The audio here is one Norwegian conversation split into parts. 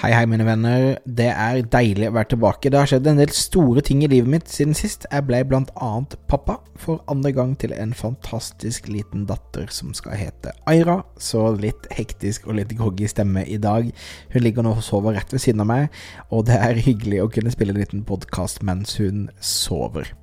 Hei, hei, mine venner. Det er deilig å være tilbake. Det har skjedd en del store ting i livet mitt siden sist. Jeg ble blant annet pappa for andre gang til en fantastisk liten datter som skal hete Aira. Så litt hektisk og litt groggy stemme i dag. Hun ligger nå og sover rett ved siden av meg, og det er hyggelig å kunne spille en liten podkast mens hun sover.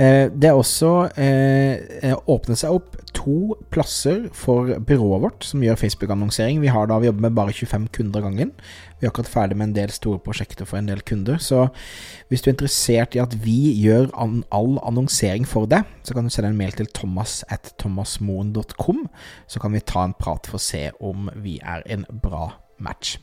Eh, det er også eh, åpnet seg opp to plasser for byrået vårt som gjør Facebook-annonsering. Vi har da, vi jobber med bare 25 kunder av gangen. Vi er akkurat ferdig med en del store prosjekter for en del kunder. Så hvis du er interessert i at vi gjør an all annonsering for deg, så kan du sende en mail til thomas at thomasmoen.com, så kan vi ta en prat for å se om vi er en bra match.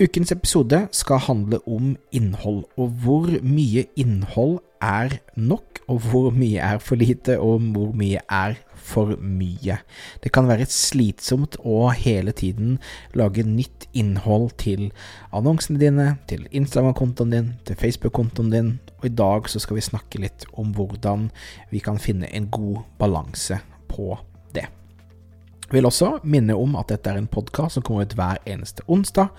Ukens episode skal handle om innhold, og hvor mye innhold er nok, og hvor mye er for lite, og hvor mye er for mye. Det kan være slitsomt å hele tiden lage nytt innhold til annonsene dine, til Instagram-kontoen din, til Facebook-kontoen din, og i dag så skal vi snakke litt om hvordan vi kan finne en god balanse på det. Vil også minne om at dette er en podkast som kommer ut hver eneste onsdag.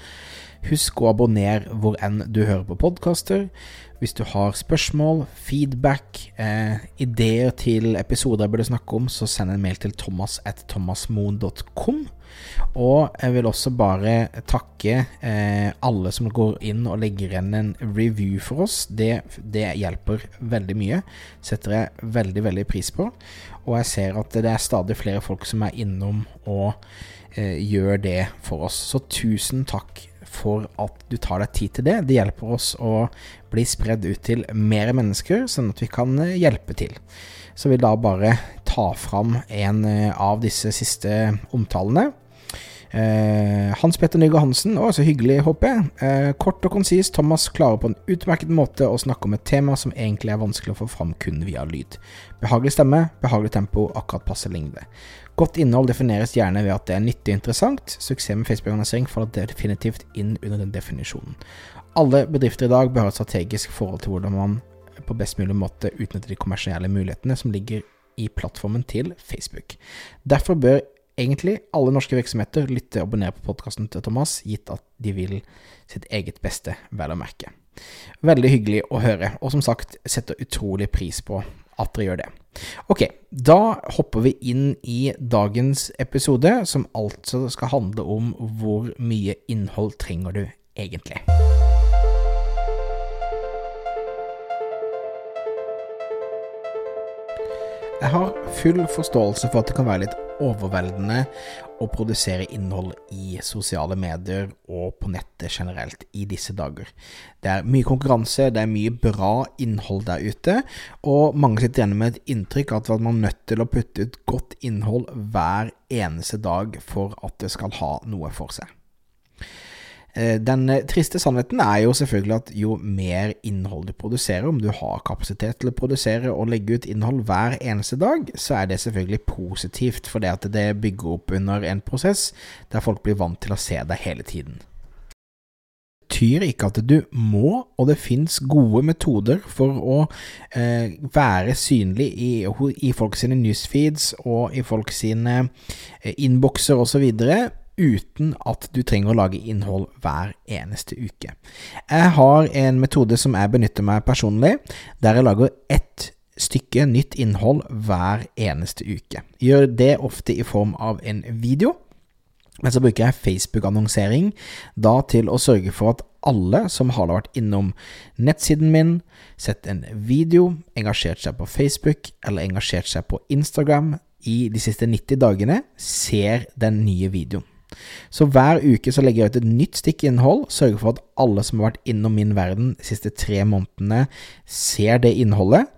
Husk å abonnere hvor enn du hører på podkaster. Hvis du har spørsmål, feedback, eh, ideer til episoder jeg burde snakke om, så send en mail til thomas at thomasmoen.com. Og jeg vil også bare takke eh, alle som går inn og legger igjen en review for oss. Det, det, hjelper veldig mye. Setter jeg veldig, veldig pris på. Og jeg ser at det er stadig flere folk som er innom og eh, gjør det for oss. Så tusen takk for at du tar deg tid til det. Det hjelper oss å bli spredd ut til mer mennesker, sånn at vi kan eh, hjelpe til. Så vil da bare ta fram en eh, av disse siste omtalene. Eh, Hans Petter Nygaard Hansen, å så hyggelig, håper jeg. Kort og konsis, Thomas klarer på en utmerket måte å snakke om et tema som egentlig er vanskelig å få fram kun via lyd. Behagelig stemme, behagelig tempo, akkurat passe lengde. Godt innhold defineres gjerne ved at det er nyttig og interessant. Suksess med Facebook-annonsering faller definitivt inn under den definisjonen. Alle bedrifter i dag bør ha et strategisk forhold til hvordan man på best mulig måte utnytter de kommersielle mulighetene som ligger i plattformen til Facebook. Derfor bør egentlig alle norske virksomheter lytte og abonnere på podkasten til Thomas, gitt at de vil sitt eget beste, vel å merke. Veldig hyggelig å høre, og som sagt setter utrolig pris på at dere gjør det. Ok, da hopper vi inn i dagens episode, som altså skal handle om hvor mye innhold trenger du egentlig. Jeg har full forståelse for at det kan være litt overveldende å produsere innhold i sosiale medier og på nettet generelt i disse dager. Det er mye konkurranse, det er mye bra innhold der ute, og mange sitter igjen med et inntrykk av at man er nødt til å putte ut godt innhold hver eneste dag for at det skal ha noe for seg. Eh, den eh, triste sannheten er jo selvfølgelig at jo mer innhold du produserer, om du har kapasitet til å produsere og legge ut innhold hver eneste dag, så er det selvfølgelig positivt, for det at det bygger opp under en prosess der folk blir vant til å se deg hele tiden. Det betyr ikke at du må, og det fins gode metoder for å eh, være synlig i, i folk sine newsfeeds og i folk sine eh, innbokser osv uten at du trenger å lage innhold hver eneste uke. Jeg har en metode som jeg benytter meg personlig, der jeg lager ett stykke nytt innhold hver eneste uke. Gjør det ofte i form av en video. Men så bruker jeg Facebook-annonsering da til å sørge for at alle som har vært innom nettsiden min, sett en video, engasjert seg på Facebook eller engasjert seg på Instagram i de siste 90 dagene, ser den nye videoen. Så hver uke så legger jeg ut et nytt stikk innhold, sørger for at alle som har vært innom min verden de siste tre månedene, ser det innholdet.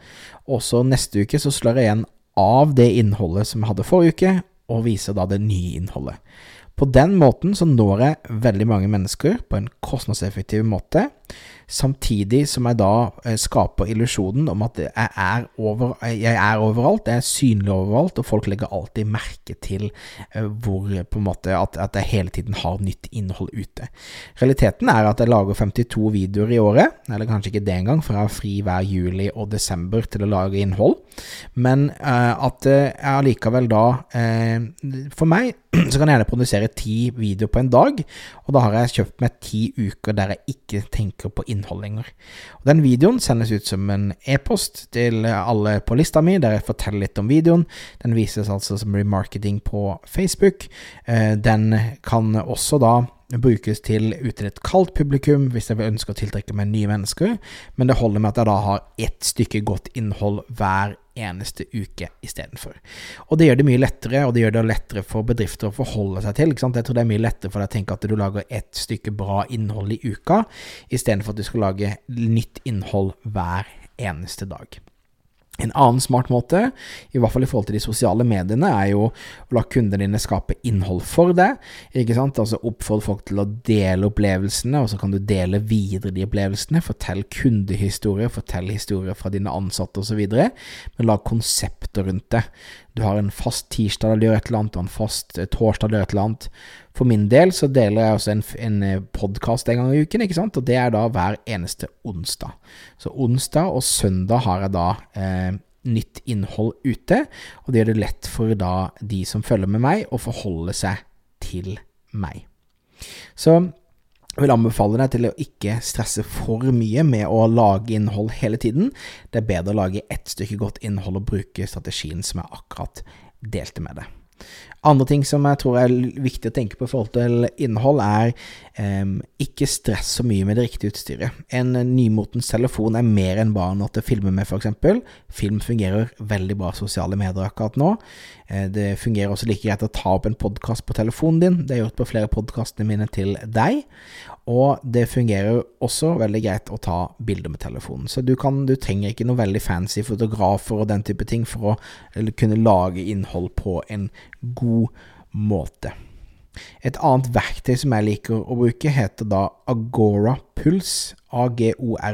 Og så neste uke så slår jeg igjen av det innholdet som jeg hadde forrige uke, og viser da det nye innholdet. På den måten så når jeg veldig mange mennesker på en kostnadseffektiv måte, Samtidig som jeg da eh, skaper illusjonen om at jeg er, over, jeg er overalt, jeg er synlig overalt, og folk legger alltid merke til eh, hvor på en måte at, at jeg hele tiden har nytt innhold ute. Realiteten er at jeg lager 52 videoer i året, eller kanskje ikke det engang, for jeg har fri hver juli og desember til å lage innhold, men uh, at jeg allikevel da For meg så kan jeg gjerne produsere ti videoer på en dag, og da har jeg kjøpt meg ti uker der jeg ikke tenker på innhold lenger. Og Den videoen sendes ut som en e-post til alle på lista mi, der jeg forteller litt om videoen. Den vises altså som remarketing på Facebook. Eh, den kan også da brukes til ut til et kaldt publikum hvis jeg vil ønske å tiltrekke meg nye mennesker, men det holder med at jeg da har ett stykke godt innhold hver eneste uke istedenfor. Og det gjør det mye lettere, og det gjør det lettere for bedrifter å forholde seg til. Jeg tror det er mye lettere for deg å tenke at du lager ett stykke bra innhold i uka, istedenfor at du skal lage nytt innhold hver eneste dag. En annen smart måte, i hvert fall i forhold til de sosiale mediene, er jo å la kundene dine skape innhold for deg. Ikke sant? Altså oppfordre folk til å dele opplevelsene, og så kan du dele videre de opplevelsene. Fortell kundehistorier, fortell historier fra dine ansatte osv. Men lag konsepter rundt det. Du har en fast tirsdag der du gjør et eller annet, og en fast eh, torsdag der du gjør et eller annet. For min del så deler jeg også en, en eh, podkast en gang i uken, ikke sant, og det er da hver eneste onsdag. Så onsdag og søndag har jeg da eh, nytt innhold ute, og det gjør det lett for da de som følger med meg, å forholde seg til meg. Så vil anbefale deg til å ikke stresse for mye med å lage innhold hele tiden. Det er bedre å lage ett stykke godt innhold og bruke strategien som jeg akkurat delte med deg. Andre ting som jeg tror er viktig å tenke på i forhold til innhold, er um, ikke stress så mye med det riktige utstyret. En nymotens telefon er mer enn bare noe til å filme med, f.eks. Film fungerer veldig bra sosiale medier akkurat nå. Eh, det fungerer også like greit å ta opp en podkast på telefonen din. Det er gjort på flere podkastene mine til deg. Og det fungerer også veldig greit å ta bilder med telefonen. Så du, kan, du trenger ikke noe veldig fancy fotografer og den type ting for å kunne lage innhold på en god måte. Et annet verktøy som jeg liker å bruke, heter da Agora Puls. A-G-O-R-A-P-U-L-S-E.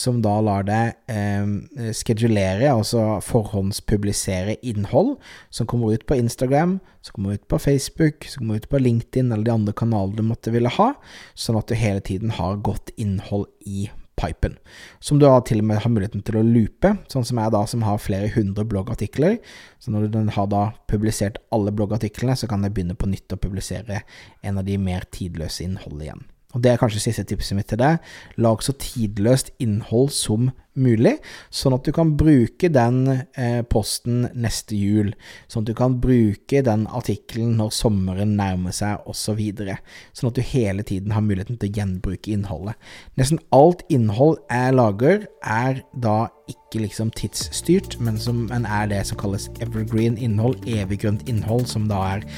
Som da lar deg eh, skedulere, altså forhåndspublisere innhold som kommer ut på Instagram, som kommer ut på Facebook, som kommer ut på LinkedIn eller de andre kanalene du måtte ville ha, sånn at du hele tiden har godt innhold i pipen, som du til og med har muligheten til å loope, sånn som jeg da som har flere hundre bloggartikler. Så når du har da publisert alle bloggartiklene, så kan jeg begynne på nytt å publisere en av de mer tidløse innholdene igjen. Og Det er kanskje siste tipset mitt til deg. Lag så tidløst innhold som mulig, sånn at du kan bruke den eh, posten neste jul. Sånn at du kan bruke den artikkelen når sommeren nærmer seg, osv. Så sånn at du hele tiden har muligheten til å gjenbruke innholdet. Nesten alt innhold jeg lager, er da ikke liksom tidsstyrt, men, som, men er det som kalles evergreen innhold, eviggrønt innhold, som da er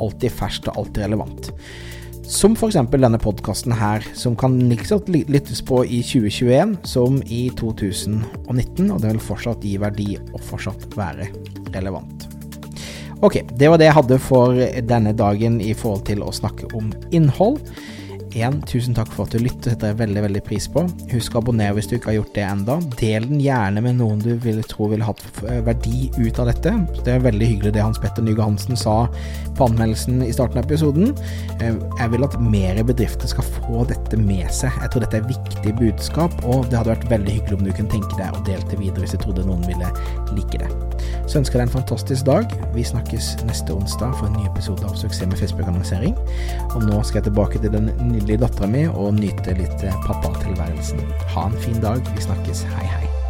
alltid ferskt og alltid relevant. Som f.eks. denne podkasten her, som kan like lyttes på i 2021 som i 2019, og det vil fortsatt gi verdi og fortsatt være relevant. Ok, det var det jeg hadde for denne dagen i forhold til å snakke om innhold. Igjen, tusen takk for at du lytter, setter jeg veldig veldig pris på. Husk å abonnere hvis du ikke har gjort det enda. Del den gjerne med noen du vil tro ville hatt eh, verdi ut av dette. Det er veldig hyggelig det Hans Petter Nyge Hansen sa på anmeldelsen i starten av episoden. Eh, jeg vil at mer bedrifter skal få dette med seg. Jeg tror dette er viktig budskap, og det hadde vært veldig hyggelig om du kunne tenke deg å dele det videre hvis du trodde noen ville like det. Så ønsker jeg deg en fantastisk dag. Vi snakkes neste onsdag for en ny episode av Suksess med Facebook-annonsering. Og nå skal jeg tilbake til den nydelige dattera mi og nyte litt pappatilværelsen. Ha en fin dag. Vi snakkes. Hei, hei.